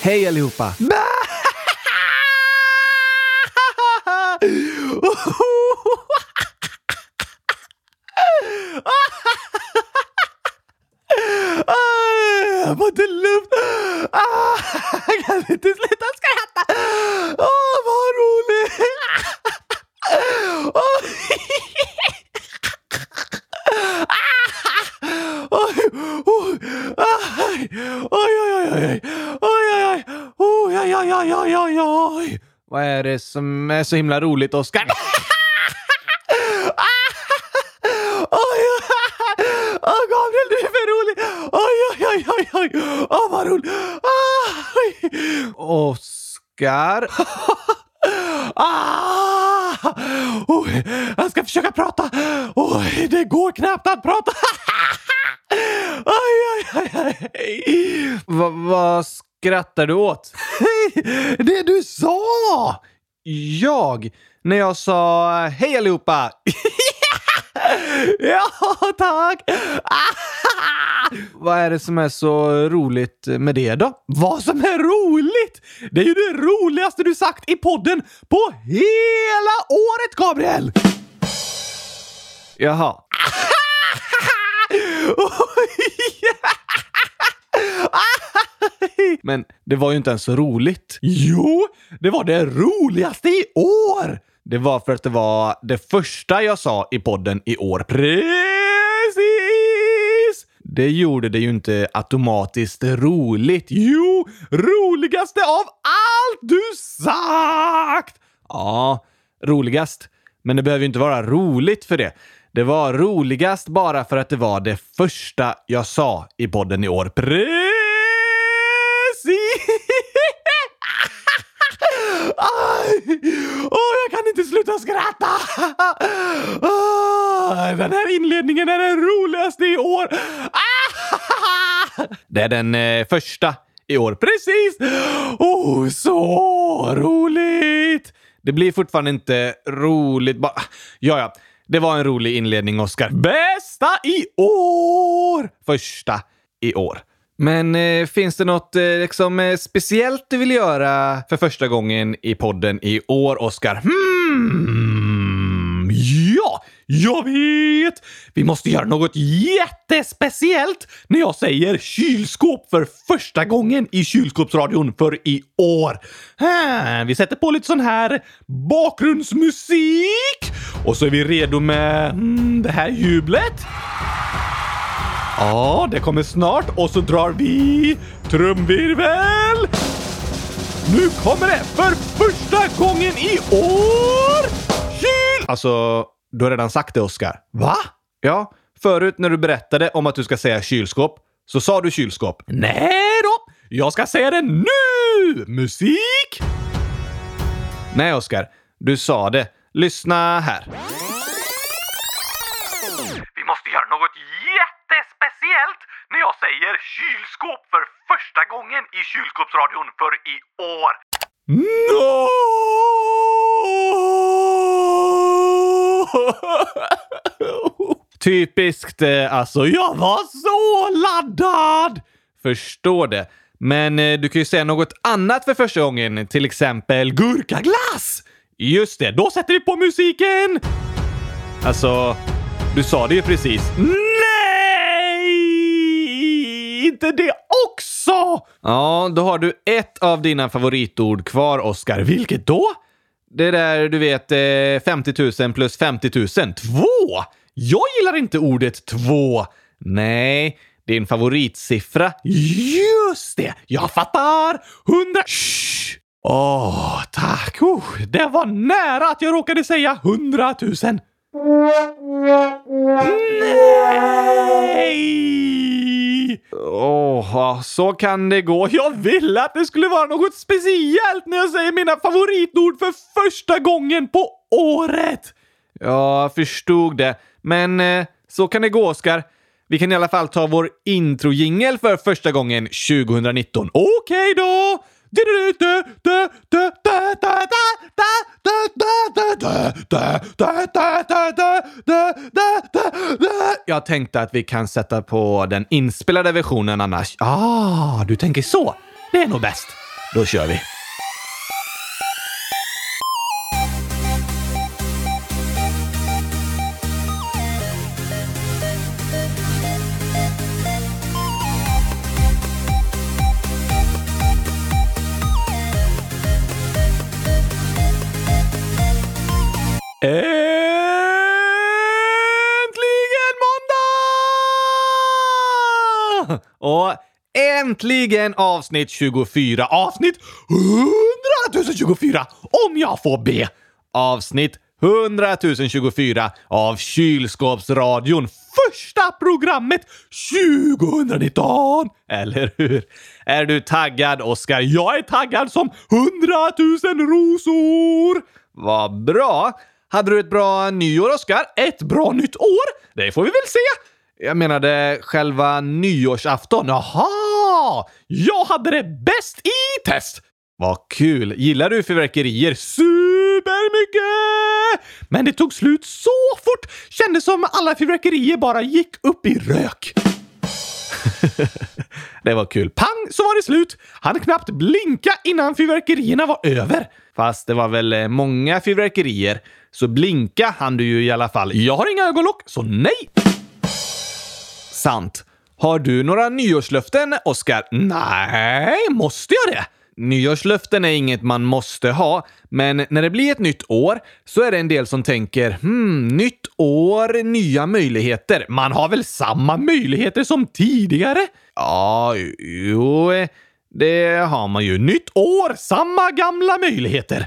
Hej allihopa! Bye! Är det som är så himla roligt, Oskar? Åh, Gabriel, du är för rolig! Oj, oj, oj, oj, oj! Åh, vad roligt! Ah. Oskar? Ah! Oj, jag ska försöka prata. Oj, det går knappt att prata. Oj, oj, oj, oj. Va- Vad skrattar du åt? Det du sa! Jag? När jag sa hej allihopa! Ja, tack! Vad är det som är så roligt med det då? Vad som är roligt! Det är ju det roligaste du sagt i podden på hela året, Gabriel! Jaha. Men det var ju inte ens roligt. Jo, det var det roligaste i år! Det var för att det var det första jag sa i podden i år. Precis! Det gjorde det ju inte automatiskt roligt. Jo, roligaste av allt du sagt! Ja, roligast. Men det behöver ju inte vara roligt för det. Det var roligast bara för att det var det första jag sa i podden i år. Precis! Aj! Oh, jag kan inte sluta skratta! Oh, Den här inledningen är den roligaste i år! Ah! Det är den eh, första i år. Precis! Oh, så roligt! Det blir fortfarande inte roligt bara... Ja, ja. Det var en rolig inledning, Oskar. Bästa i år! Första i år. Men eh, finns det något eh, liksom, eh, speciellt du vill göra för första gången i podden i år, Oskar? Hmm, ja, jag vet! Vi måste göra något jättespeciellt när jag säger kylskåp för första gången i kylskåpsradion för i år. Här, vi sätter på lite sån här bakgrundsmusik och så är vi redo med mm, det här jublet. Ja, det kommer snart och så drar vi trumvirvel. Nu kommer det för första gången i år! Kyl! Alltså, du har redan sagt det, Oskar. Va? Ja, förut när du berättade om att du ska säga kylskåp så sa du kylskåp. Nej då! Jag ska säga det nu! Musik! Nej, Oskar. Du sa det. Lyssna här. Vi måste göra något Speciellt när jag säger kylskåp för första gången i kylskåpsradion för i år. No! Typiskt eh, alltså. Jag var så laddad! Förstår det. Men eh, du kan ju säga något annat för första gången. Till exempel Gurkaglass! Just det, Då sätter vi på musiken! alltså... Du sa det ju precis. Mm. Inte det också! Ja, då har du ett av dina favoritord kvar, Oskar. Vilket då? Det där, du vet, eh, 50 000 plus 50 000. Två! Jag gillar inte ordet två. Nej, din favortsiffra. Just det! Jag fattar! Hundra... Shh! Åh, tack! Oh, det var nära att jag råkade säga hundratusen. Nej! Åh, så kan det gå. Jag ville att det skulle vara något speciellt när jag säger mina favoritord för första gången på året. Jag förstod det. Men eh, så kan det gå, Oskar. Vi kan i alla fall ta vår introjingel för första gången 2019. Okej då! Jag tänkte att vi kan sätta på den inspelade versionen annars. Ah, du tänker så. Det är nog bäst. Då kör vi! Och äntligen avsnitt 24. Avsnitt 100 024 om jag får be. Avsnitt 100 024 av Kylskåpsradion. Första programmet 2019! Eller hur? Är du taggad, Oskar? Jag är taggad som 100 000 rosor! Vad bra! Hade du ett bra nyår, Oskar? Ett bra nytt år? Det får vi väl se. Jag menade själva nyårsafton. Jaha! Jag hade det bäst i test! Vad kul! Gillar du fyrverkerier? Supermycket! Men det tog slut så fort! Kändes som alla fyrverkerier bara gick upp i rök. det var kul. Pang så var det slut! Han knappt blinka innan fyrverkerierna var över. Fast det var väl eh, många fyrverkerier, så blinka han du ju i alla fall. Jag har inga ögonlock, så nej! Sant. Har du några nyårslöften, Oskar? Nej, måste jag det? Nyårslöften är inget man måste ha, men när det blir ett nytt år så är det en del som tänker hmm, nytt år, nya möjligheter. Man har väl samma möjligheter som tidigare? Ja, jo, det har man ju. Nytt år, samma gamla möjligheter.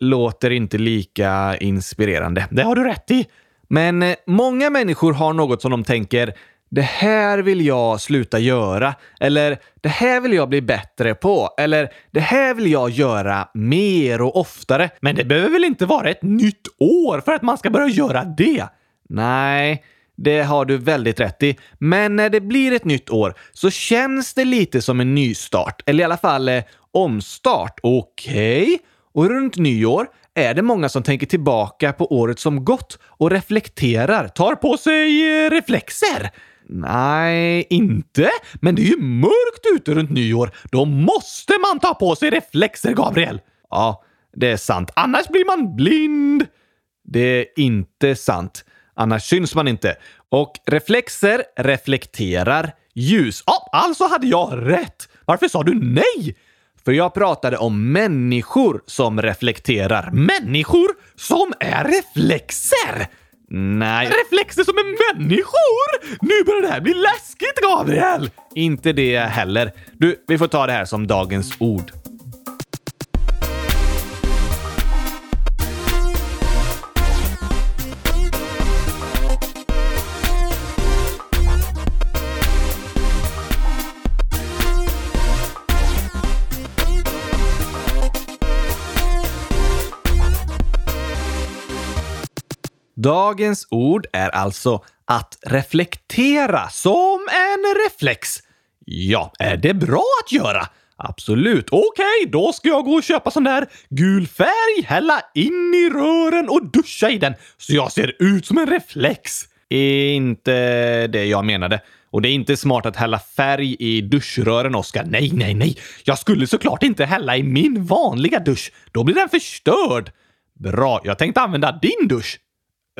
Låter inte lika inspirerande. Det har du rätt i. Men eh, många människor har något som de tänker det här vill jag sluta göra. Eller det här vill jag bli bättre på. Eller det här vill jag göra mer och oftare. Men det behöver väl inte vara ett nytt år för att man ska börja göra det? Nej, det har du väldigt rätt i. Men när det blir ett nytt år så känns det lite som en nystart. Eller i alla fall eh, omstart. Okej? Okay. Och runt nyår är det många som tänker tillbaka på året som gått och reflekterar, tar på sig eh, reflexer. Nej, inte. Men det är ju mörkt ute runt nyår. Då måste man ta på sig reflexer, Gabriel. Ja, det är sant. Annars blir man blind. Det är inte sant. Annars syns man inte. Och reflexer reflekterar ljus. Ja, alltså hade jag rätt. Varför sa du nej? För jag pratade om människor som reflekterar. Människor som är reflexer? Nej. Reflexer som är människor? Nu börjar det här bli läskigt, Gabriel! Inte det heller. Du, vi får ta det här som dagens ord. Dagens ord är alltså att reflektera som en reflex. Ja, är det bra att göra? Absolut. Okej, okay, då ska jag gå och köpa sån där gul färg, hälla in i rören och duscha i den så jag ser ut som en reflex. Inte det jag menade. Och det är inte smart att hälla färg i duschrören, Oskar. Nej, nej, nej. Jag skulle såklart inte hälla i min vanliga dusch. Då blir den förstörd. Bra, jag tänkte använda din dusch.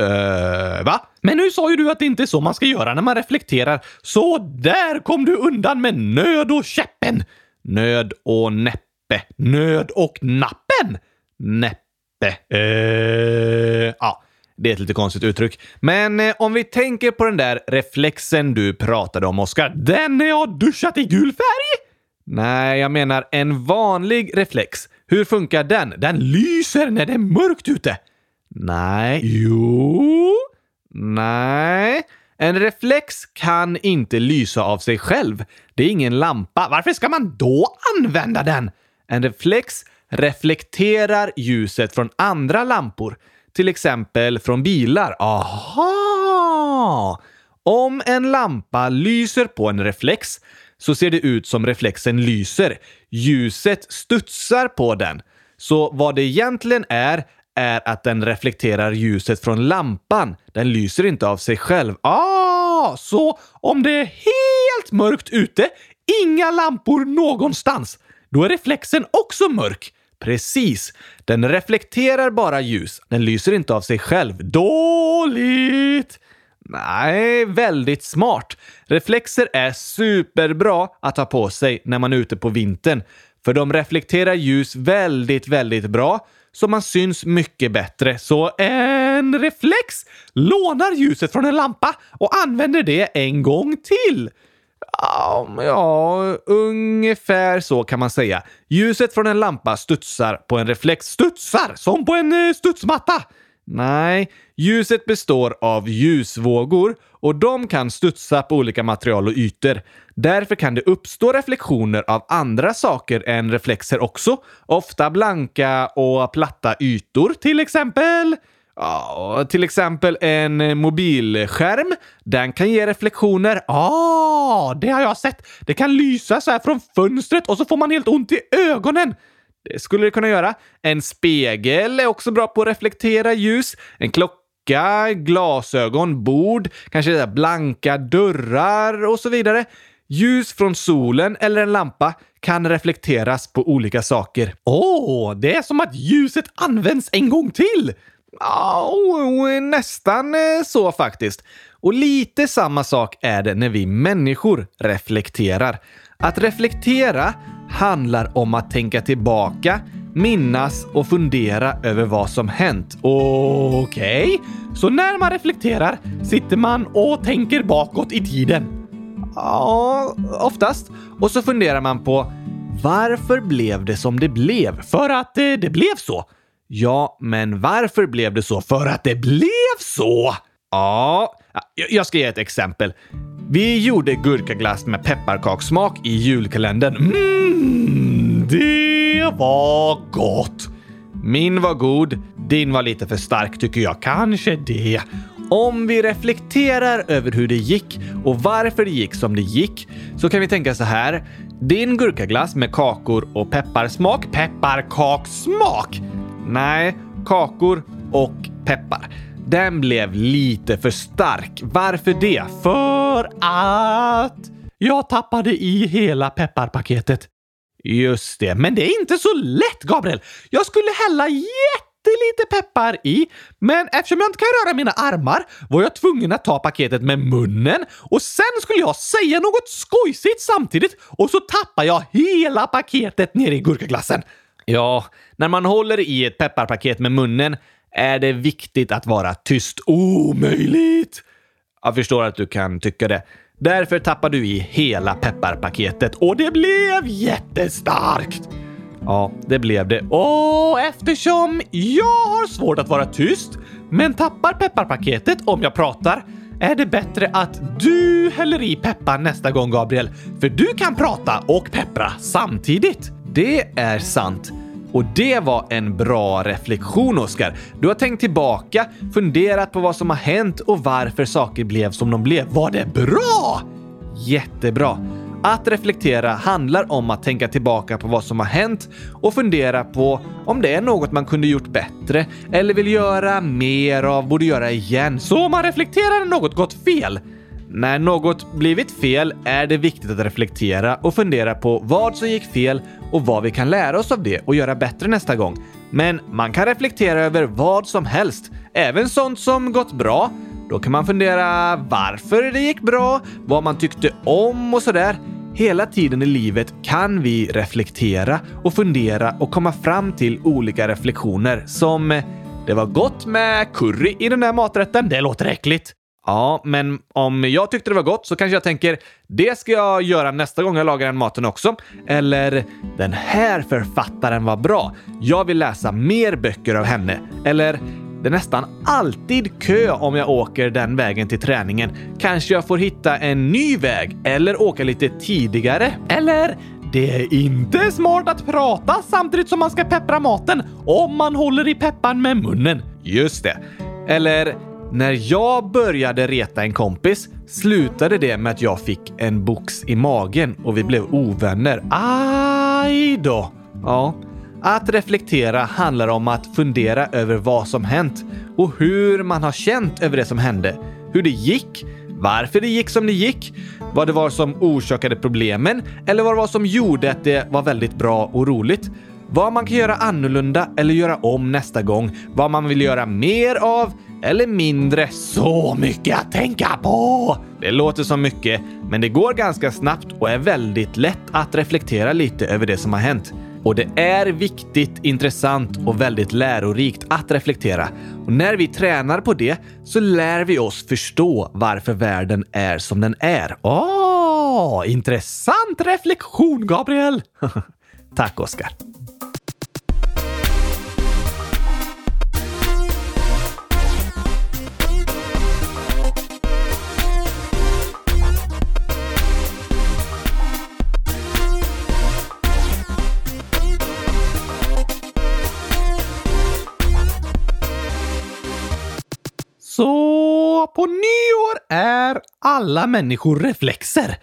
Uh, va? Men nu sa ju du att det inte är så man ska göra när man reflekterar. Så där kom du undan med nöd och käppen! Nöd och näppe. Nöd och nappen? Näppe. Uh, ja, det är ett lite konstigt uttryck. Men eh, om vi tänker på den där reflexen du pratade om, Oskar. Den när jag duschat i gul färg? Nej, jag menar en vanlig reflex. Hur funkar den? Den lyser när det är mörkt ute. Nej. Jo. Nej. En reflex kan inte lysa av sig själv. Det är ingen lampa. Varför ska man då använda den? En reflex reflekterar ljuset från andra lampor. Till exempel från bilar. Aha! Om en lampa lyser på en reflex så ser det ut som reflexen lyser. Ljuset studsar på den. Så vad det egentligen är, är att den reflekterar ljuset från lampan. Den lyser inte av sig själv. Ah, så om det är helt mörkt ute, inga lampor någonstans. då är reflexen också mörk. Precis. Den reflekterar bara ljus. Den lyser inte av sig själv. Dåligt! Nej, väldigt smart. Reflexer är superbra att ha på sig när man är ute på vintern. För de reflekterar ljus väldigt, väldigt bra så man syns mycket bättre. Så en reflex lånar ljuset från en lampa och använder det en gång till. Ja, ungefär så kan man säga. Ljuset från en lampa studsar på en reflex. Studsar? Som på en eh, studsmatta? Nej, ljuset består av ljusvågor och de kan studsa på olika material och ytor. Därför kan det uppstå reflektioner av andra saker än reflexer också. Ofta blanka och platta ytor, till exempel Ja, till exempel en mobilskärm. Den kan ge reflektioner. Ja, ah, det har jag sett. Det kan lysa så här från fönstret och så får man helt ont i ögonen. Det skulle det kunna göra. En spegel är också bra på att reflektera ljus. En klocka, glasögon, bord, kanske blanka dörrar och så vidare. Ljus från solen eller en lampa kan reflekteras på olika saker. Åh, oh, det är som att ljuset används en gång till! Ja, nästan eh, så faktiskt. Och lite samma sak är det när vi människor reflekterar. Att reflektera handlar om att tänka tillbaka, minnas och fundera över vad som hänt. Okej, okay. så när man reflekterar sitter man och tänker bakåt i tiden? Ja, oftast. Och så funderar man på varför blev det som det blev? För att det, det blev så. Ja, men varför blev det så? För att det blev så! Ja, jag ska ge ett exempel. Vi gjorde gurkaglass med pepparkakssmak i julkalendern. Mmm, det var gott! Min var god, din var lite för stark tycker jag. Kanske det. Om vi reflekterar över hur det gick och varför det gick som det gick så kan vi tänka så här. Din gurkaglass med kakor och pepparsmak. Pepparkakssmak! Nej, kakor och peppar. Den blev lite för stark. Varför det? För att jag tappade i hela pepparpaketet. Just det, men det är inte så lätt, Gabriel. Jag skulle hälla jättelite peppar i, men eftersom jag inte kan röra mina armar var jag tvungen att ta paketet med munnen och sen skulle jag säga något skojsigt samtidigt och så tappar jag hela paketet ner i gurkaglassen. Ja, när man håller i ett pepparpaket med munnen är det viktigt att vara tyst. Omöjligt! Jag förstår att du kan tycka det. Därför tappar du i hela pepparpaketet och det blev jättestarkt. Ja, det blev det. Och eftersom jag har svårt att vara tyst, men tappar pepparpaketet om jag pratar, är det bättre att du häller i peppar nästa gång, Gabriel. För du kan prata och peppra samtidigt. Det är sant. Och det var en bra reflektion, Oskar. Du har tänkt tillbaka, funderat på vad som har hänt och varför saker blev som de blev. Var det bra? Jättebra. Att reflektera handlar om att tänka tillbaka på vad som har hänt och fundera på om det är något man kunde gjort bättre eller vill göra mer av, borde göra igen. Så om man reflekterar när något gått fel? När något blivit fel är det viktigt att reflektera och fundera på vad som gick fel och vad vi kan lära oss av det och göra bättre nästa gång. Men man kan reflektera över vad som helst, även sånt som gått bra. Då kan man fundera varför det gick bra, vad man tyckte om och sådär. Hela tiden i livet kan vi reflektera och fundera och komma fram till olika reflektioner som “Det var gott med curry i den där maträtten. Det låter äckligt.” Ja, men om jag tyckte det var gott så kanske jag tänker det ska jag göra nästa gång jag lagar den maten också. Eller den här författaren var bra. Jag vill läsa mer böcker av henne. Eller det är nästan alltid kö om jag åker den vägen till träningen. Kanske jag får hitta en ny väg eller åka lite tidigare. Eller det är inte smart att prata samtidigt som man ska peppra maten om man håller i pepparn med munnen. Just det. Eller när jag började reta en kompis slutade det med att jag fick en box i magen och vi blev ovänner. Aj då! Ja. Att reflektera handlar om att fundera över vad som hänt och hur man har känt över det som hände. Hur det gick, Varför det gick som det gick? Vad det var som orsakade problemen? Eller vad det var som gjorde att det var väldigt bra och roligt? Vad man kan göra annorlunda eller göra om nästa gång? Vad man vill göra mer av eller mindre? Så mycket att tänka på! Det låter som mycket, men det går ganska snabbt och är väldigt lätt att reflektera lite över det som har hänt. Och det är viktigt, intressant och väldigt lärorikt att reflektera. Och när vi tränar på det så lär vi oss förstå varför världen är som den är. Åh, oh, intressant reflektion, Gabriel! Tack, Oskar. Så på nyår är alla människor reflexer?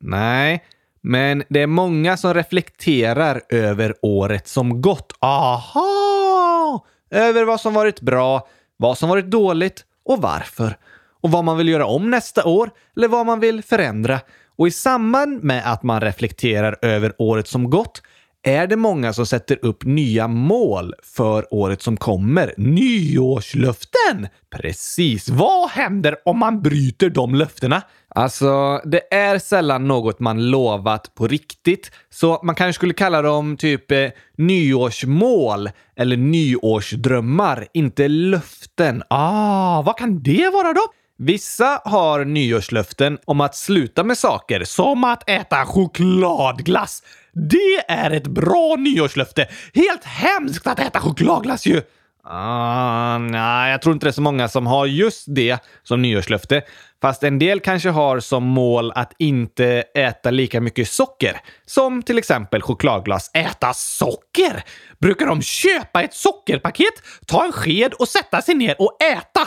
Nej, men det är många som reflekterar över året som gått. Aha! Över vad som varit bra, vad som varit dåligt och varför. Och vad man vill göra om nästa år eller vad man vill förändra. Och i samband med att man reflekterar över året som gått är det många som sätter upp nya mål för året som kommer. Nyårslöften! Precis. Vad händer om man bryter de löftena? Alltså, det är sällan något man lovat på riktigt, så man kanske skulle kalla dem typ eh, nyårsmål eller nyårsdrömmar, inte löften. Ah, vad kan det vara då? Vissa har nyårslöften om att sluta med saker, som att äta chokladglass. Det är ett bra nyårslöfte! Helt hemskt att äta chokladglass ju! Ah, nej, jag tror inte det är så många som har just det som nyårslöfte. Fast en del kanske har som mål att inte äta lika mycket socker. Som till exempel chokladglas. Äta socker? Brukar de köpa ett sockerpaket, ta en sked och sätta sig ner och äta?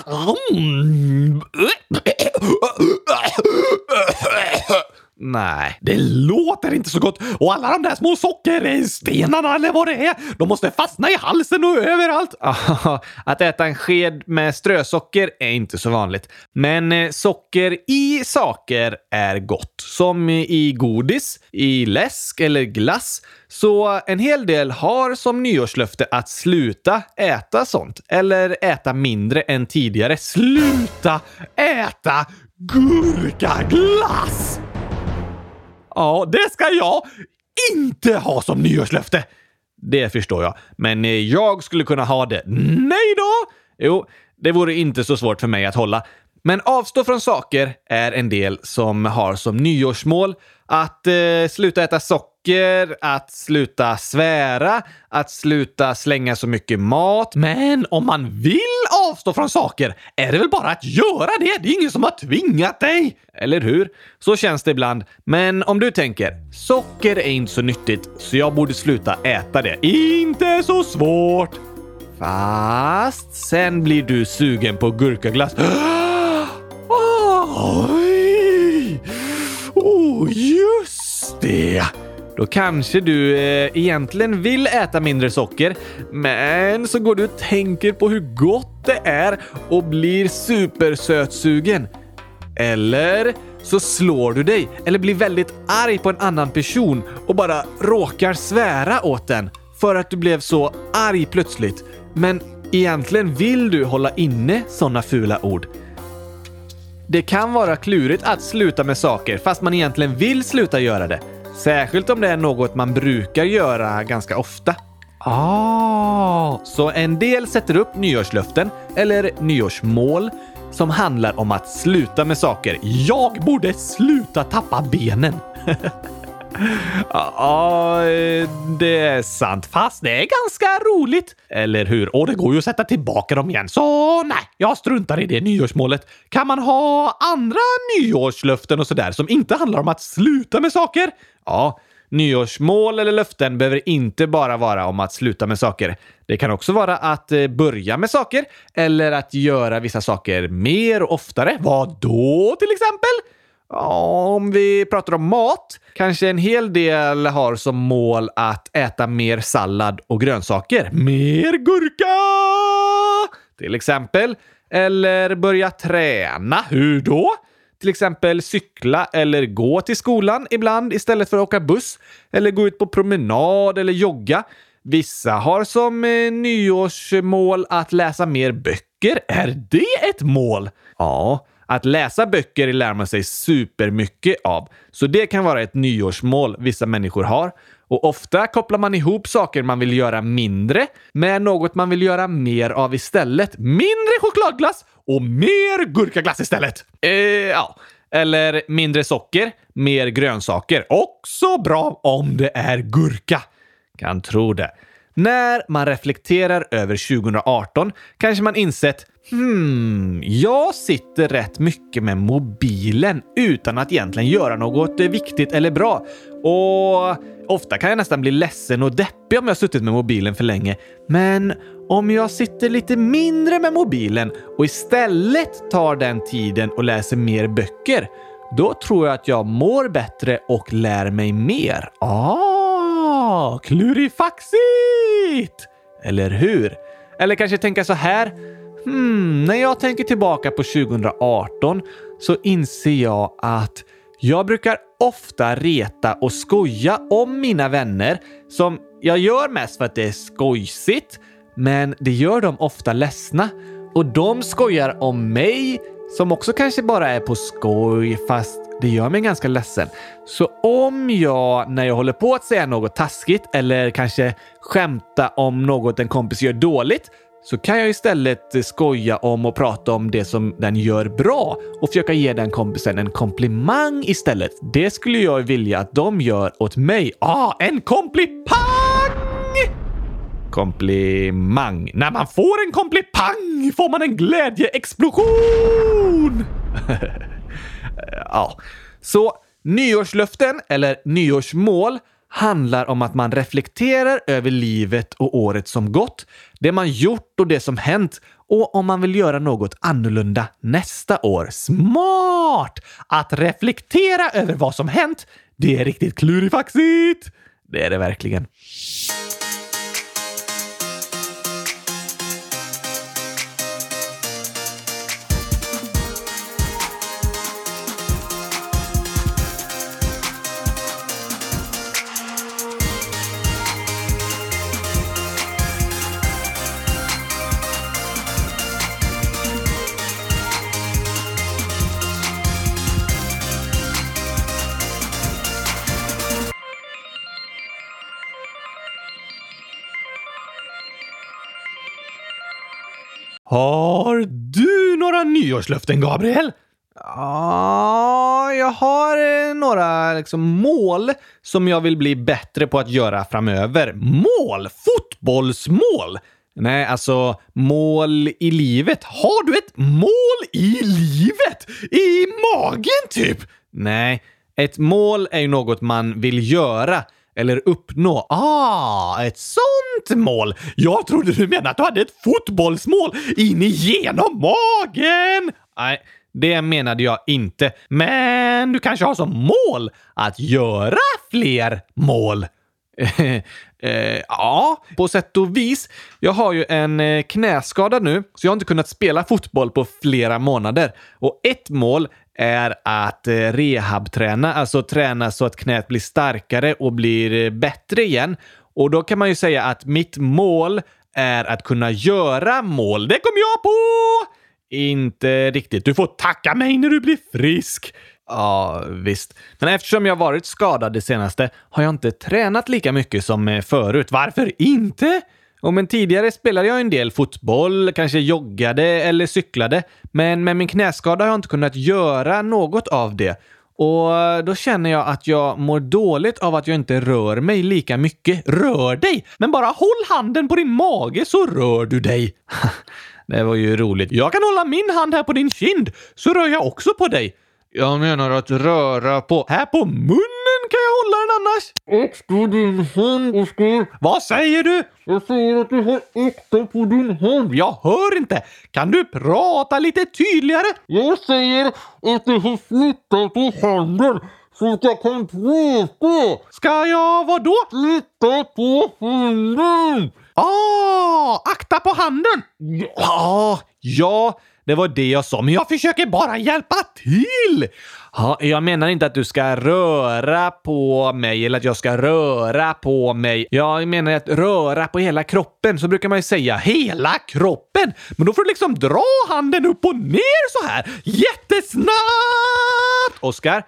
Nej. Det låter inte så gott och alla de där små sockerstenarna eller vad det är, de måste fastna i halsen och överallt. att äta en sked med strösocker är inte så vanligt. Men eh, socker i saker är gott. Som i godis, i läsk eller glass. Så en hel del har som nyårslöfte att sluta äta sånt. Eller äta mindre än tidigare. Sluta äta gurkaglass! Ja, det ska jag inte ha som nyårslöfte! Det förstår jag, men eh, jag skulle kunna ha det. Nej då! Jo, det vore inte så svårt för mig att hålla. Men avstå från saker är en del som har som nyårsmål att eh, sluta äta socker, att sluta svära, att sluta slänga så mycket mat. Men om man vill avstå från saker är det väl bara att göra det? Det är ingen som har tvingat dig! Eller hur? Så känns det ibland. Men om du tänker, socker är inte så nyttigt, så jag borde sluta äta det. Inte så svårt! Fast sen blir du sugen på gurkaglass. Oj! Oh, just det! Då kanske du eh, egentligen vill äta mindre socker, men så går du och tänker på hur gott det är och blir supersötsugen. Eller så slår du dig eller blir väldigt arg på en annan person och bara råkar svära åt den för att du blev så arg plötsligt. Men egentligen vill du hålla inne sådana fula ord. Det kan vara klurigt att sluta med saker fast man egentligen vill sluta göra det. Särskilt om det är något man brukar göra ganska ofta. Ah, så en del sätter upp nyårslöften eller nyårsmål som handlar om att sluta med saker. Jag borde sluta tappa benen. Ja, det är sant. Fast det är ganska roligt. Eller hur? Och det går ju att sätta tillbaka dem igen. Så nej, jag struntar i det nyårsmålet. Kan man ha andra nyårslöften och sådär som inte handlar om att sluta med saker? Ja, nyårsmål eller löften behöver inte bara vara om att sluta med saker. Det kan också vara att eh, börja med saker eller att göra vissa saker mer och oftare. Vad då till exempel? Om vi pratar om mat, kanske en hel del har som mål att äta mer sallad och grönsaker. Mer gurka! Till exempel. Eller börja träna. Hur då? Till exempel cykla eller gå till skolan ibland istället för att åka buss. Eller gå ut på promenad eller jogga. Vissa har som eh, nyårsmål att läsa mer böcker. Är det ett mål? Ja, att läsa böcker lär man sig supermycket av. Så det kan vara ett nyårsmål vissa människor har. Och ofta kopplar man ihop saker man vill göra mindre med något man vill göra mer av istället. Mindre chokladglass och mer gurkaglass istället. Eh, ja. Eller mindre socker, mer grönsaker. Också bra om det är gurka. Kan tro det. När man reflekterar över 2018 kanske man insett Hmm, jag sitter rätt mycket med mobilen utan att egentligen göra något eh, viktigt eller bra. Och ofta kan jag nästan bli ledsen och deppig om jag suttit med mobilen för länge. Men om jag sitter lite mindre med mobilen och istället tar den tiden och läser mer böcker, då tror jag att jag mår bättre och lär mig mer. Ah, klurifaxigt! Eller hur? Eller kanske tänka så här. Hmm, när jag tänker tillbaka på 2018 så inser jag att jag brukar ofta reta och skoja om mina vänner som jag gör mest för att det är skojsigt, men det gör dem ofta ledsna. Och de skojar om mig som också kanske bara är på skoj fast det gör mig ganska ledsen. Så om jag, när jag håller på att säga något taskigt eller kanske skämta om något en kompis gör dåligt, så kan jag istället skoja om och prata om det som den gör bra och försöka ge den kompisen en komplimang istället. Det skulle jag vilja att de gör åt mig. Ah, en komplipang! Komplimang. När man får en komplipang får man en glädjeexplosion! ja, så nyårslöften eller nyårsmål handlar om att man reflekterar över livet och året som gått, det man gjort och det som hänt och om man vill göra något annorlunda nästa år. Smart! Att reflektera över vad som hänt, det är riktigt klurifaxigt! Det är det verkligen. Har du några nyårslöften, Gabriel? Ja, jag har eh, några liksom, mål som jag vill bli bättre på att göra framöver. Mål? Fotbollsmål? Nej, alltså mål i livet. Har du ett mål i livet? I magen, typ? Nej, ett mål är ju något man vill göra eller uppnå. Ah, ett sånt mål! Jag trodde du menade att du hade ett fotbollsmål in igenom magen! Nej, det menade jag inte. Men du kanske har som mål att göra fler mål? eh, ja, på sätt och vis. Jag har ju en eh, knäskada nu, så jag har inte kunnat spela fotboll på flera månader. Och ett mål är att eh, rehabträna, alltså träna så att knät blir starkare och blir eh, bättre igen. Och då kan man ju säga att mitt mål är att kunna göra mål. Det kom jag på! Inte riktigt. Du får tacka mig när du blir frisk. Ja, visst. Men eftersom jag varit skadad det senaste har jag inte tränat lika mycket som eh, förut. Varför inte? Och men tidigare spelade jag en del fotboll, kanske joggade eller cyklade. Men med min knäskada har jag inte kunnat göra något av det. Och då känner jag att jag mår dåligt av att jag inte rör mig lika mycket. Rör dig? Men bara håll handen på din mage så rör du dig. det var ju roligt. Jag kan hålla min hand här på din kind så rör jag också på dig. Jag menar att röra på... Här på munnen kan jag hålla den du din din hand, Oskar. Vad säger du? Jag säger att du har äkta på din hand. Jag hör inte. Kan du prata lite tydligare? Jag säger att du har flyttat på handen så att jag kan prata. Ska jag vadå? Flytta på handen. Ah, akta på handen! Ja, ja, det var det jag sa, men jag försöker bara hjälpa till! Ja, jag menar inte att du ska röra på mig eller att jag ska röra på mig. Jag menar att röra på hela kroppen, så brukar man ju säga. Hela kroppen? Men då får du liksom dra handen upp och ner så här jättesnabbt! Oskar,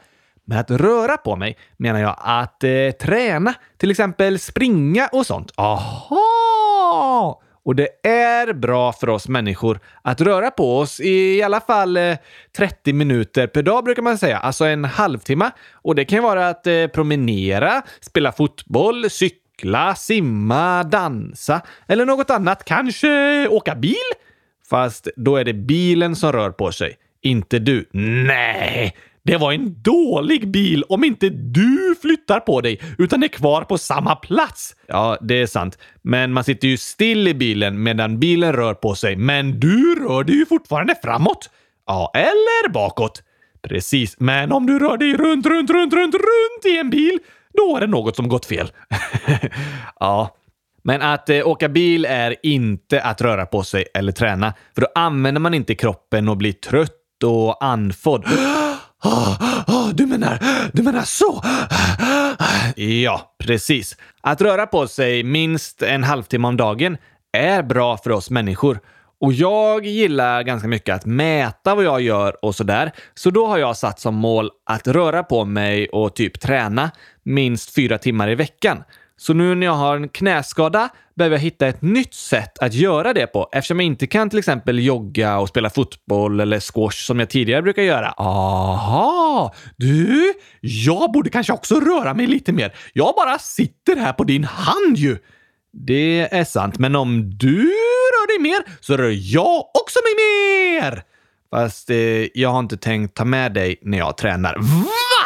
med att röra på mig menar jag att eh, träna, till exempel springa och sånt. Aha! Och det är bra för oss människor att röra på oss i alla fall eh, 30 minuter per dag brukar man säga, alltså en halvtimme. Och det kan vara att eh, promenera, spela fotboll, cykla, simma, dansa eller något annat. Kanske eh, åka bil? Fast då är det bilen som rör på sig, inte du. Nej, det var en dålig bil om inte du flyttar på dig utan är kvar på samma plats. Ja, det är sant. Men man sitter ju still i bilen medan bilen rör på sig. Men du rör dig ju fortfarande framåt. Ja, eller bakåt. Precis, men om du rör dig runt, runt, runt, runt, runt i en bil, då är det något som gått fel. ja, men att eh, åka bil är inte att röra på sig eller träna, för då använder man inte kroppen och blir trött och andfådd. Oh, oh, du menar, du menar så? Ja, precis. Att röra på sig minst en halvtimme om dagen är bra för oss människor. Och jag gillar ganska mycket att mäta vad jag gör och sådär. Så då har jag satt som mål att röra på mig och typ träna minst fyra timmar i veckan. Så nu när jag har en knäskada behöver jag hitta ett nytt sätt att göra det på eftersom jag inte kan till exempel jogga och spela fotboll eller squash som jag tidigare brukar göra. Aha! Du, jag borde kanske också röra mig lite mer. Jag bara sitter här på din hand ju. Det är sant, men om du rör dig mer så rör jag också mig mer! Fast eh, jag har inte tänkt ta med dig när jag tränar. Va?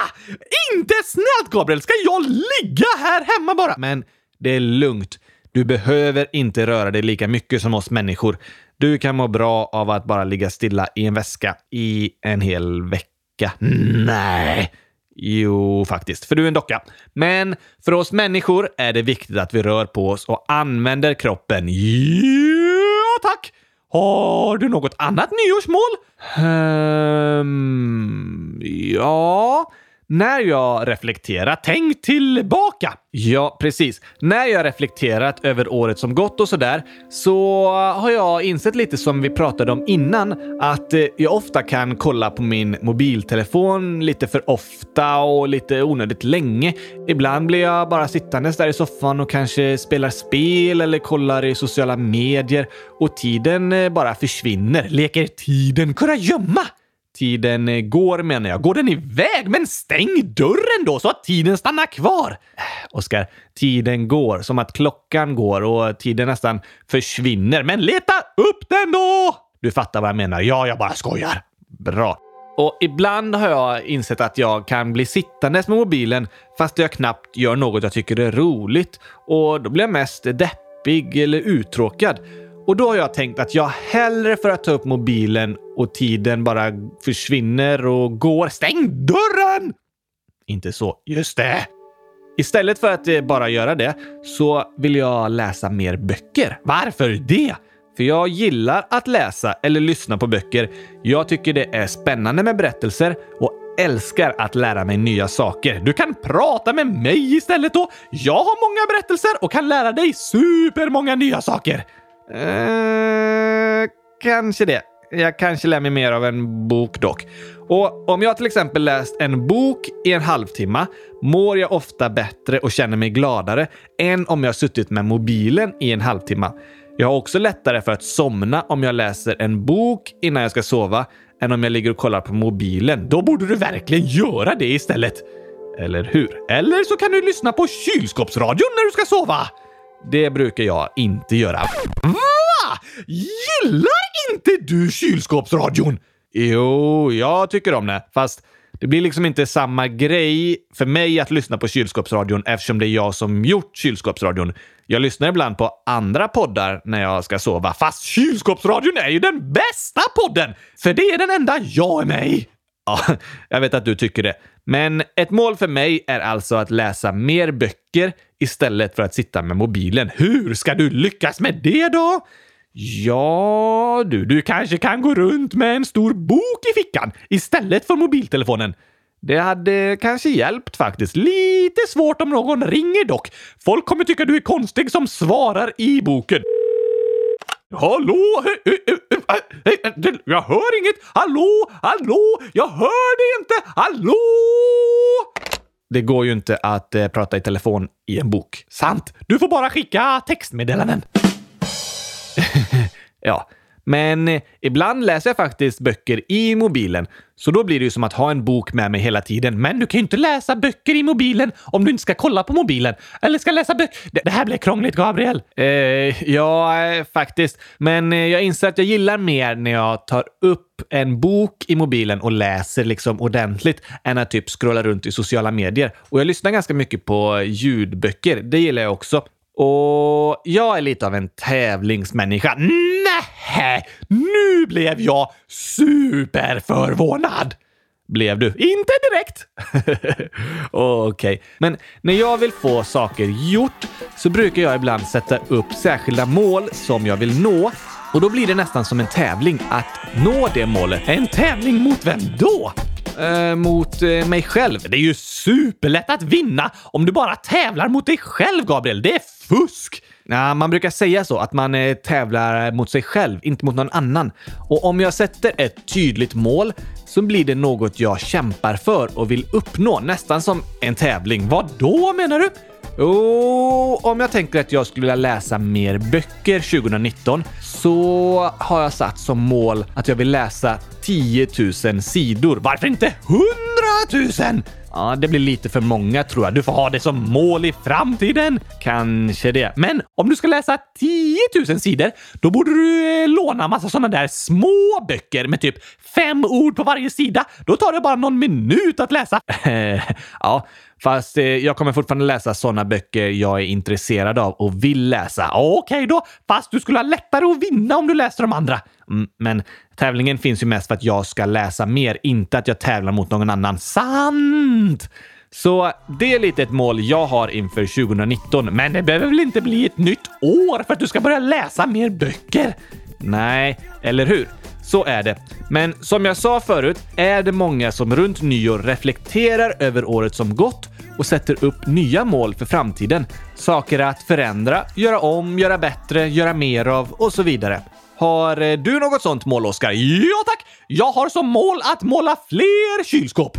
Inte snällt Gabriel! Ska jag ligga här hemma bara? Men det är lugnt. Du behöver inte röra dig lika mycket som oss människor. Du kan må bra av att bara ligga stilla i en väska i en hel vecka. Nej! Jo, faktiskt, för du är en docka. Men för oss människor är det viktigt att vi rör på oss och använder kroppen. Ja, tack! Har du något annat nyårsmål? Um, ja, när jag reflekterar, tänk tillbaka! Ja, precis. När jag reflekterat över året som gått och sådär så har jag insett lite som vi pratade om innan att eh, jag ofta kan kolla på min mobiltelefon lite för ofta och lite onödigt länge. Ibland blir jag bara sittandes där i soffan och kanske spelar spel eller kollar i sociala medier och tiden eh, bara försvinner. Leker tiden kurragömma? Tiden eh, går menar jag. Går den iväg? Men stäng dörren då så att tiden stannar kvar! Oskar, tiden går som att klockan går och tiden nästan försvinner. Men leta upp den då! Du fattar vad jag menar. Ja, jag bara skojar. Bra. Och ibland har jag insett att jag kan bli sittandes med mobilen fast jag knappt gör något jag tycker är roligt. Och då blir jag mest deppig eller uttråkad. Och då har jag tänkt att jag hellre för att ta upp mobilen och tiden bara försvinner och går. Stäng dörren! Inte så. Just det. Istället för att eh, bara göra det så vill jag läsa mer böcker. Varför det? För jag gillar att läsa eller lyssna på böcker. Jag tycker det är spännande med berättelser och älskar att lära mig nya saker. Du kan prata med mig istället då. Jag har många berättelser och kan lära dig supermånga nya saker. Eh, kanske det. Jag kanske lär mig mer av en bok dock. Och om jag till exempel läst en bok i en halvtimme mår jag ofta bättre och känner mig gladare än om jag suttit med mobilen i en halvtimme. Jag har också lättare för att somna om jag läser en bok innan jag ska sova än om jag ligger och kollar på mobilen. Då borde du verkligen göra det istället. Eller hur? Eller så kan du lyssna på kylskåpsradion när du ska sova. Det brukar jag inte göra. Va? Gillar inte du kylskåpsradion? Jo, jag tycker om det. Fast det blir liksom inte samma grej för mig att lyssna på kylskåpsradion eftersom det är jag som gjort kylskåpsradion. Jag lyssnar ibland på andra poddar när jag ska sova. Fast kylskåpsradion är ju den bästa podden! För det är den enda jag är med i. Ja, jag vet att du tycker det. Men ett mål för mig är alltså att läsa mer böcker istället för att sitta med mobilen. Hur ska du lyckas med det då? Ja, du, du kanske kan gå runt med en stor bok i fickan istället för mobiltelefonen. Det hade kanske hjälpt faktiskt. Lite svårt om någon ringer dock. Folk kommer tycka du är konstig som svarar i boken. Hallå? Jag hör inget. Hallå? Hallå? Jag hör det inte. Hallå? Det går ju inte att eh, prata i telefon i en bok. Sant. Du får bara skicka textmeddelanden. ja, men eh, ibland läser jag faktiskt böcker i mobilen, så då blir det ju som att ha en bok med mig hela tiden. Men du kan ju inte läsa böcker i mobilen om du inte ska kolla på mobilen. Eller ska läsa böcker. Det, här blir krångligt, Gabriel. Eh, ja, eh, faktiskt. Men eh, jag inser att jag gillar mer när jag tar upp en bok i mobilen och läser liksom ordentligt än att typ scrolla runt i sociala medier. Och jag lyssnar ganska mycket på ljudböcker. Det gillar jag också. Och jag är lite av en tävlingsmänniska. Mm! Nähä! nu blev jag superförvånad. Blev du? Inte direkt. Okej, okay. men när jag vill få saker gjort så brukar jag ibland sätta upp särskilda mål som jag vill nå och då blir det nästan som en tävling att nå det målet. En tävling mot vem då? Eh, mot eh, mig själv. Det är ju superlätt att vinna om du bara tävlar mot dig själv, Gabriel. Det är fusk! Ja, man brukar säga så, att man eh, tävlar mot sig själv, inte mot någon annan. Och om jag sätter ett tydligt mål så blir det något jag kämpar för och vill uppnå, nästan som en tävling. Vad då menar du? Jo, om jag tänker att jag skulle vilja läsa mer böcker 2019 så har jag satt som mål att jag vill läsa 10 000 sidor. Varför inte 100 000? Ja, det blir lite för många tror jag. Du får ha det som mål i framtiden. Kanske det. Men om du ska läsa 10 000 sidor, då borde du eh, låna massa sådana där små böcker med typ fem ord på varje sida. Då tar det bara någon minut att läsa. ja, fast eh, jag kommer fortfarande läsa sådana böcker jag är intresserad av och vill läsa. Okej okay då, fast du skulle ha lättare att vinna om du läste de andra. Mm, men tävlingen finns ju mest för att jag ska läsa mer, inte att jag tävlar mot någon annan. Sant! Så det är lite ett mål jag har inför 2019. Men det behöver väl inte bli ett nytt år för att du ska börja läsa mer böcker? Nej, eller hur? Så är det. Men som jag sa förut är det många som runt nyår reflekterar över året som gått och sätter upp nya mål för framtiden. Saker att förändra, göra om, göra bättre, göra mer av och så vidare. Har eh, du något sånt mål, Oskar? Ja tack! Jag har som mål att måla fler kylskåp.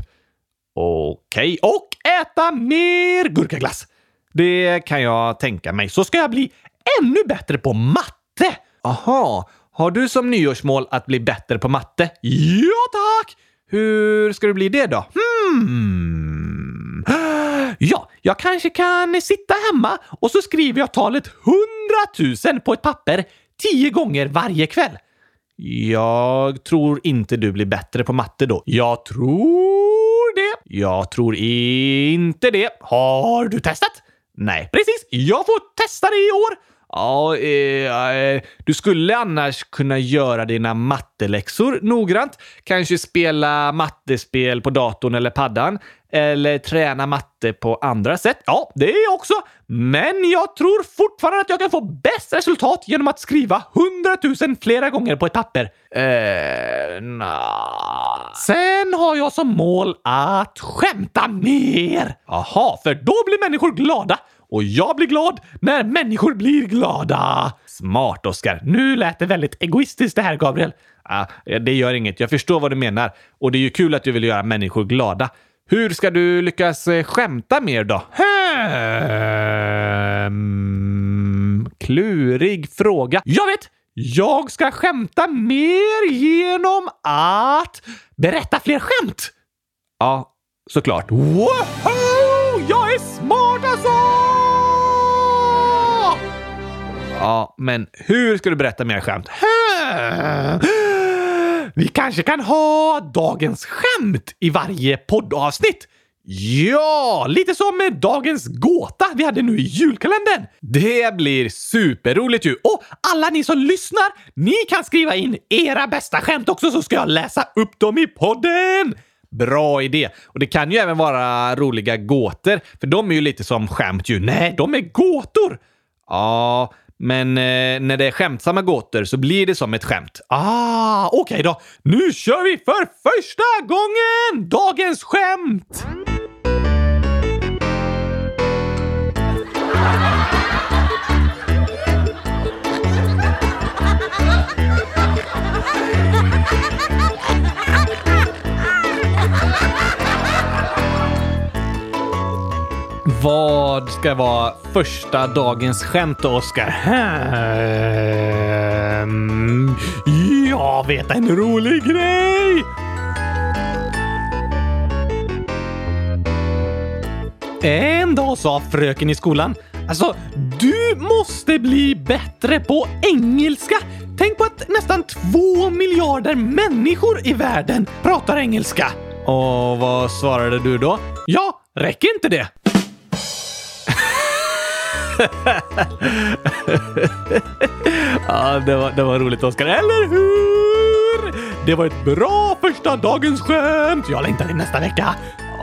Okej. Okay. Och äta mer gurkaglass. Det kan jag tänka mig. Så ska jag bli ännu bättre på matte. Aha. Har du som nyårsmål att bli bättre på matte? Ja tack! Hur ska du bli det då? Hmm. Ja, jag kanske kan sitta hemma och så skriver jag talet hundratusen på ett papper tio gånger varje kväll. Jag tror inte du blir bättre på matte då. Jag tror det. Jag tror inte det. Har du testat? Nej. Precis. Jag får testa det i år. Ja, eh, eh, du skulle annars kunna göra dina matteläxor noggrant. Kanske spela mattespel på datorn eller paddan. Eller träna matte på andra sätt. Ja, det är jag också. Men jag tror fortfarande att jag kan få bäst resultat genom att skriva hundratusen flera gånger på ett papper. Eh, nah. Sen har jag som mål att skämta mer. Jaha, för då blir människor glada. Och jag blir glad när människor blir glada. Smart, Oskar. Nu lät det väldigt egoistiskt det här, Gabriel. Ah, det gör inget. Jag förstår vad du menar. Och det är ju kul att du vill göra människor glada. Hur ska du lyckas eh, skämta mer då? Hmm. Klurig fråga. Jag vet! Jag ska skämta mer genom att berätta fler skämt. Ja, såklart. Woho! Jag är smart alltså! Ja, men hur ska du berätta mer skämt? Vi kanske kan ha dagens skämt i varje poddavsnitt. Ja, lite som med dagens gåta vi hade nu i julkalendern. Det blir superroligt ju! Och alla ni som lyssnar, ni kan skriva in era bästa skämt också så ska jag läsa upp dem i podden! Bra idé! Och det kan ju även vara roliga gåtor, för de är ju lite som skämt ju. Nej, de är gåtor! Ja, men eh, när det är skämtsamma gåtor så blir det som ett skämt. Ah, okej okay då. Nu kör vi för första gången dagens skämt! Vad ska vara första dagens skämt då, Oskar? Jag vet en rolig grej! En dag sa fröken i skolan Alltså, du måste bli bättre på engelska. Tänk på att nästan två miljarder människor i världen pratar engelska. Och vad svarade du då? Ja, räcker inte det? ja, det var, det var roligt Oskar, eller hur? Det var ett bra första dagens skämt. Jag längtar till nästa vecka.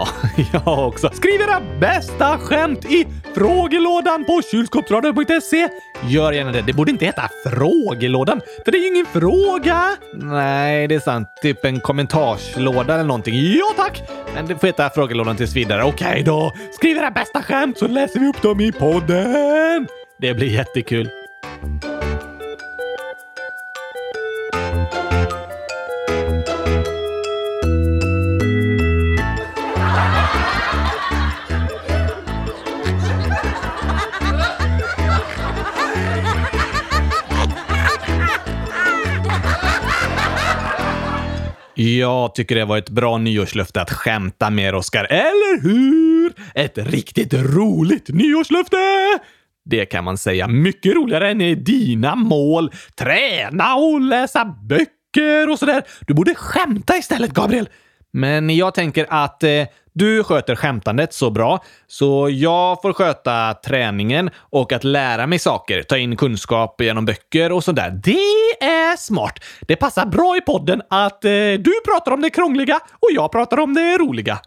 Ja, jag också. Skriv era bästa skämt i frågelådan på kylskåpsradion.se. Gör gärna det. Det borde inte heta frågelådan, för det är ju ingen fråga. Nej, det är sant. Typ en kommentarslåda eller någonting. Ja, tack! Men det får heta frågelådan tills vidare. Okej okay, då. Skriv era bästa skämt så läser vi upp dem i podden. Det blir jättekul. Jag tycker det var ett bra nyårslöfte att skämta med Oskar. Eller hur? Ett riktigt roligt nyårslöfte! Det kan man säga. Mycket roligare än dina mål. Träna och läsa böcker och sådär. Du borde skämta istället, Gabriel. Men jag tänker att eh, du sköter skämtandet så bra, så jag får sköta träningen och att lära mig saker, ta in kunskap genom böcker och sådär. Det är smart! Det passar bra i podden att eh, du pratar om det krångliga och jag pratar om det roliga.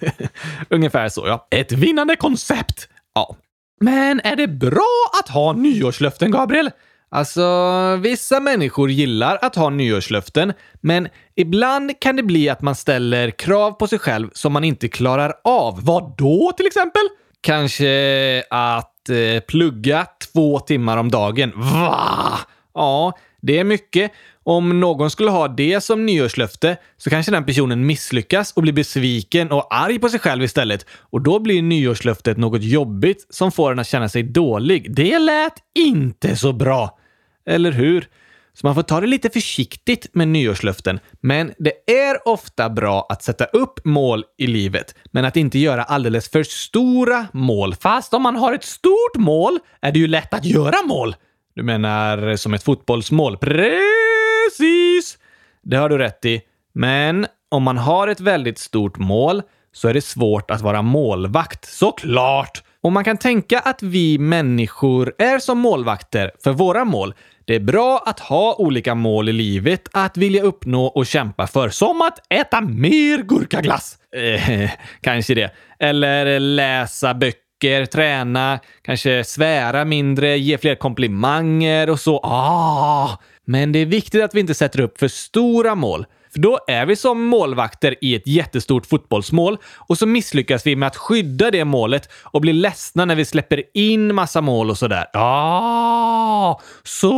Ungefär så, ja. Ett vinnande koncept! Ja. Men är det bra att ha nyårslöften, Gabriel? Alltså, vissa människor gillar att ha nyårslöften, men ibland kan det bli att man ställer krav på sig själv som man inte klarar av. Vad då till exempel? Kanske att eh, plugga två timmar om dagen. Va? Ja, det är mycket. Om någon skulle ha det som nyårslöfte så kanske den personen misslyckas och blir besviken och arg på sig själv istället. Och då blir nyårslöftet något jobbigt som får en att känna sig dålig. Det lät inte så bra. Eller hur? Så man får ta det lite försiktigt med nyårslöften. Men det är ofta bra att sätta upp mål i livet, men att inte göra alldeles för stora mål. Fast om man har ett stort mål är det ju lätt att göra mål. Du menar som ett fotbollsmål? Precis! Det har du rätt i. Men om man har ett väldigt stort mål så är det svårt att vara målvakt. Såklart! Och man kan tänka att vi människor är som målvakter för våra mål. Det är bra att ha olika mål i livet att vilja uppnå och kämpa för. Som att äta mer gurkaglass! Eh, kanske det. Eller läsa böcker, träna, kanske svära mindre, ge fler komplimanger och så. Ah! Men det är viktigt att vi inte sätter upp för stora mål. För då är vi som målvakter i ett jättestort fotbollsmål och så misslyckas vi med att skydda det målet och blir ledsna när vi släpper in massa mål och sådär. Ah, så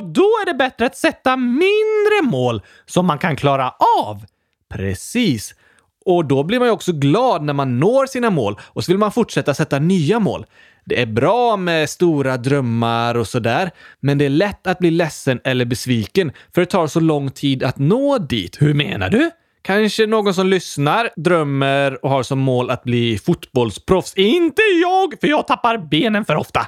då är det bättre att sätta mindre mål som man kan klara av. Precis. Och då blir man ju också glad när man når sina mål och så vill man fortsätta sätta nya mål. Det är bra med stora drömmar och sådär, men det är lätt att bli ledsen eller besviken för det tar så lång tid att nå dit. Hur menar du? Kanske någon som lyssnar, drömmer och har som mål att bli fotbollsproffs. Inte jag, för jag tappar benen för ofta.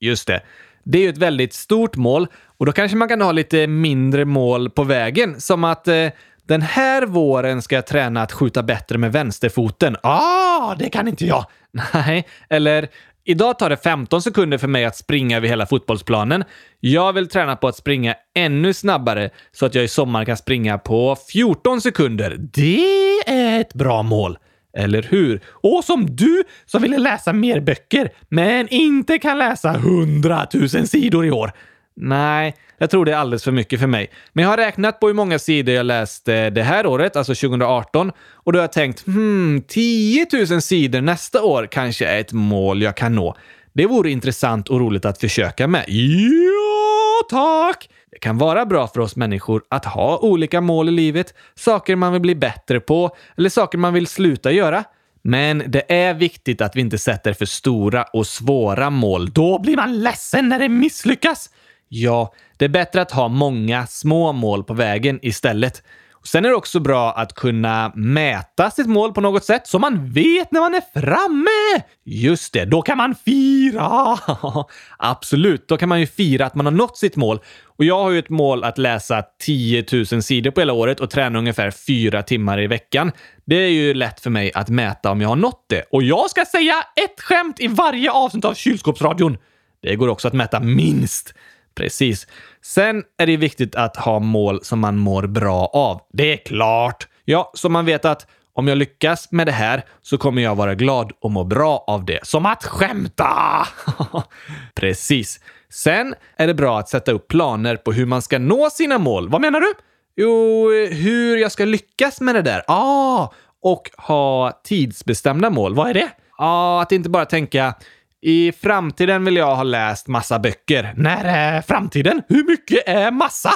Just det. Det är ju ett väldigt stort mål och då kanske man kan ha lite mindre mål på vägen, som att eh, den här våren ska jag träna att skjuta bättre med vänsterfoten. Ah, det kan inte jag! Nej, eller Idag tar det 15 sekunder för mig att springa över hela fotbollsplanen. Jag vill träna på att springa ännu snabbare så att jag i sommar kan springa på 14 sekunder. Det är ett bra mål. Eller hur? Och som du som ville läsa mer böcker, men inte kan läsa 100 000 sidor i år. Nej, jag tror det är alldeles för mycket för mig. Men jag har räknat på hur många sidor jag läste det här året, alltså 2018, och då har jag tänkt hmm, 10 000 sidor nästa år kanske är ett mål jag kan nå. Det vore intressant och roligt att försöka med. Ja, tack! Det kan vara bra för oss människor att ha olika mål i livet, saker man vill bli bättre på eller saker man vill sluta göra. Men det är viktigt att vi inte sätter för stora och svåra mål. Då blir man ledsen när det misslyckas. Ja, det är bättre att ha många små mål på vägen istället. Sen är det också bra att kunna mäta sitt mål på något sätt så man vet när man är framme. Just det, då kan man fira! Absolut, då kan man ju fira att man har nått sitt mål. Och jag har ju ett mål att läsa 10 000 sidor på hela året och träna ungefär fyra timmar i veckan. Det är ju lätt för mig att mäta om jag har nått det. Och jag ska säga ett skämt i varje avsnitt av Kylskåpsradion. Det går också att mäta minst. Precis. Sen är det viktigt att ha mål som man mår bra av. Det är klart! Ja, så man vet att om jag lyckas med det här så kommer jag vara glad och må bra av det. Som att skämta! Precis. Sen är det bra att sätta upp planer på hur man ska nå sina mål. Vad menar du? Jo, hur jag ska lyckas med det där. Ah, och ha tidsbestämda mål. Vad är det? Ja, ah, att inte bara tänka i framtiden vill jag ha läst massa böcker. När är framtiden? Hur mycket är massa?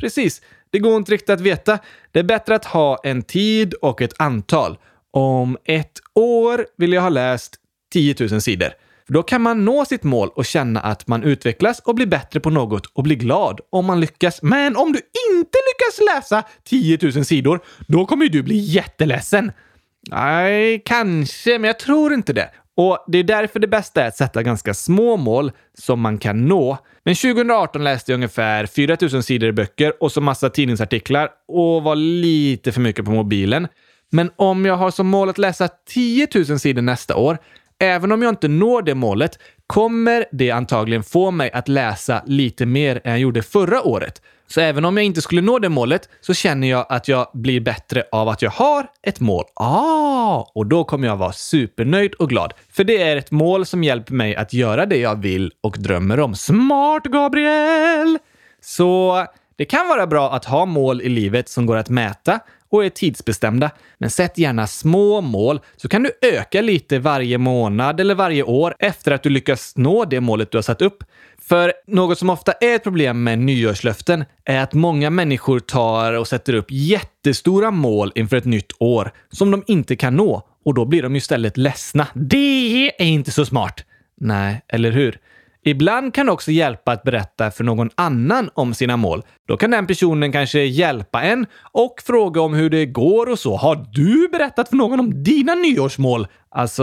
Precis. Det går inte riktigt att veta. Det är bättre att ha en tid och ett antal. Om ett år vill jag ha läst 10 000 sidor. För då kan man nå sitt mål och känna att man utvecklas och blir bättre på något och blir glad om man lyckas. Men om du inte lyckas läsa 10 000 sidor, då kommer du bli jätteledsen. Nej, kanske, men jag tror inte det. Och det är därför det bästa är att sätta ganska små mål som man kan nå. Men 2018 läste jag ungefär 4000 sidor böcker och så massa tidningsartiklar och var lite för mycket på mobilen. Men om jag har som mål att läsa 10 000 sidor nästa år, även om jag inte når det målet, kommer det antagligen få mig att läsa lite mer än jag gjorde förra året. Så även om jag inte skulle nå det målet så känner jag att jag blir bättre av att jag har ett mål. Ah, och då kommer jag vara supernöjd och glad. För det är ett mål som hjälper mig att göra det jag vill och drömmer om. Smart, Gabriel! Så det kan vara bra att ha mål i livet som går att mäta och är tidsbestämda. Men sätt gärna små mål så kan du öka lite varje månad eller varje år efter att du lyckas nå det målet du har satt upp. För något som ofta är ett problem med nyårslöften är att många människor tar och sätter upp jättestora mål inför ett nytt år som de inte kan nå och då blir de istället ledsna. Det är inte så smart. Nej, eller hur? Ibland kan det också hjälpa att berätta för någon annan om sina mål. Då kan den personen kanske hjälpa en och fråga om hur det går och så. Har du berättat för någon om dina nyårsmål? Alltså,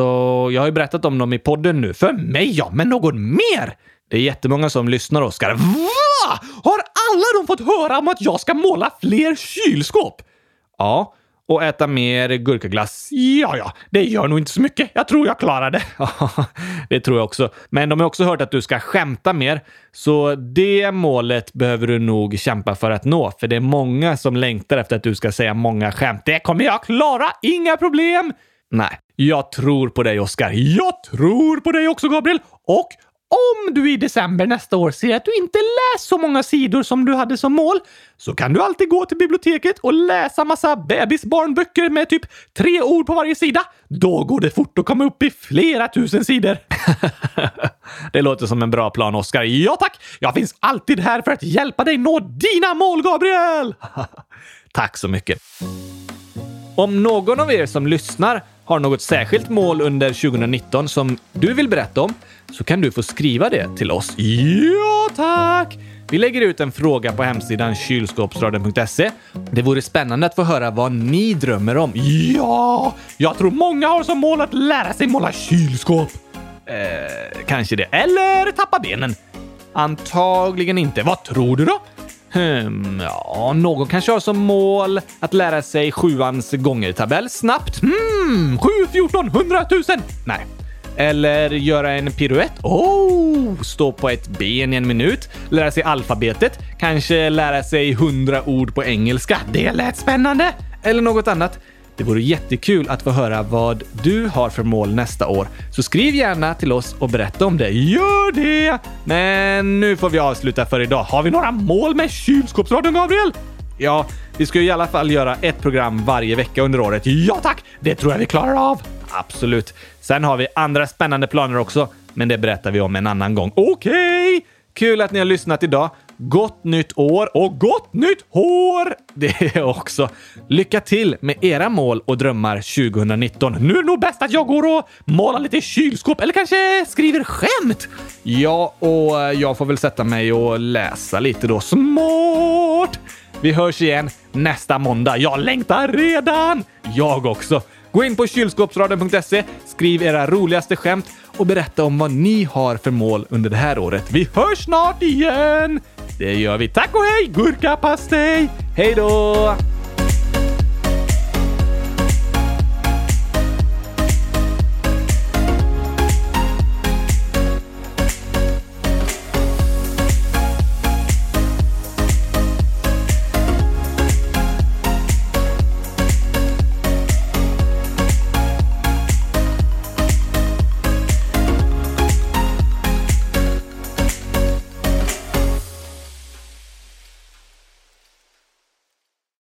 jag har ju berättat om dem i podden nu. För mig ja, men någon mer? Det är jättemånga som lyssnar, Oskar. Va? Har alla de fått höra om att jag ska måla fler kylskåp? Ja, och äta mer gurkaglass. Ja, ja, det gör nog inte så mycket. Jag tror jag klarar det. det tror jag också. Men de har också hört att du ska skämta mer, så det målet behöver du nog kämpa för att nå, för det är många som längtar efter att du ska säga många skämt. Det kommer jag klara, inga problem! Nej, jag tror på dig, Oskar. Jag tror på dig också, Gabriel. Och om du i december nästa år ser att du inte läst så många sidor som du hade som mål, så kan du alltid gå till biblioteket och läsa massa bebisbarnböcker med typ tre ord på varje sida. Då går det fort att komma upp i flera tusen sidor. det låter som en bra plan, Oskar. Ja tack! Jag finns alltid här för att hjälpa dig nå dina mål, Gabriel! tack så mycket. Om någon av er som lyssnar har något särskilt mål under 2019 som du vill berätta om så kan du få skriva det till oss. Ja, tack! Vi lägger ut en fråga på hemsidan kylskåpsradion.se. Det vore spännande att få höra vad ni drömmer om. Ja, jag tror många har som mål att lära sig måla kylskåp. Eh, kanske det. Eller tappa benen. Antagligen inte. Vad tror du då? Hmm, ja, någon kanske har som mål att lära sig sjuans gångertabell snabbt. Hmm, 7, 14, 100 000! Nej. Eller göra en piruett. Oh! Stå på ett ben i en minut. Lära sig alfabetet. Kanske lära sig hundra ord på engelska. Det lät spännande! Eller något annat. Det vore jättekul att få höra vad du har för mål nästa år. Så skriv gärna till oss och berätta om det. Gör det! Men nu får vi avsluta för idag. Har vi några mål med kylskåpsradion, Gabriel? Ja, vi ska ju i alla fall göra ett program varje vecka under året. Ja tack! Det tror jag vi klarar av. Absolut. Sen har vi andra spännande planer också, men det berättar vi om en annan gång. Okej! Okay. Kul att ni har lyssnat idag. Gott nytt år och gott nytt hår! Det också. Lycka till med era mål och drömmar 2019. Nu är det nog bäst att jag går och målar lite kylskåp eller kanske skriver skämt. Ja, och jag får väl sätta mig och läsa lite då. Smart! Vi hörs igen nästa måndag. Jag längtar redan! Jag också. Gå in på kylskåpsradion.se, skriv era roligaste skämt och berätta om vad ni har för mål under det här året. Vi hörs snart igen! Det gör vi. Tack och hej, gurkapastej! Hej då!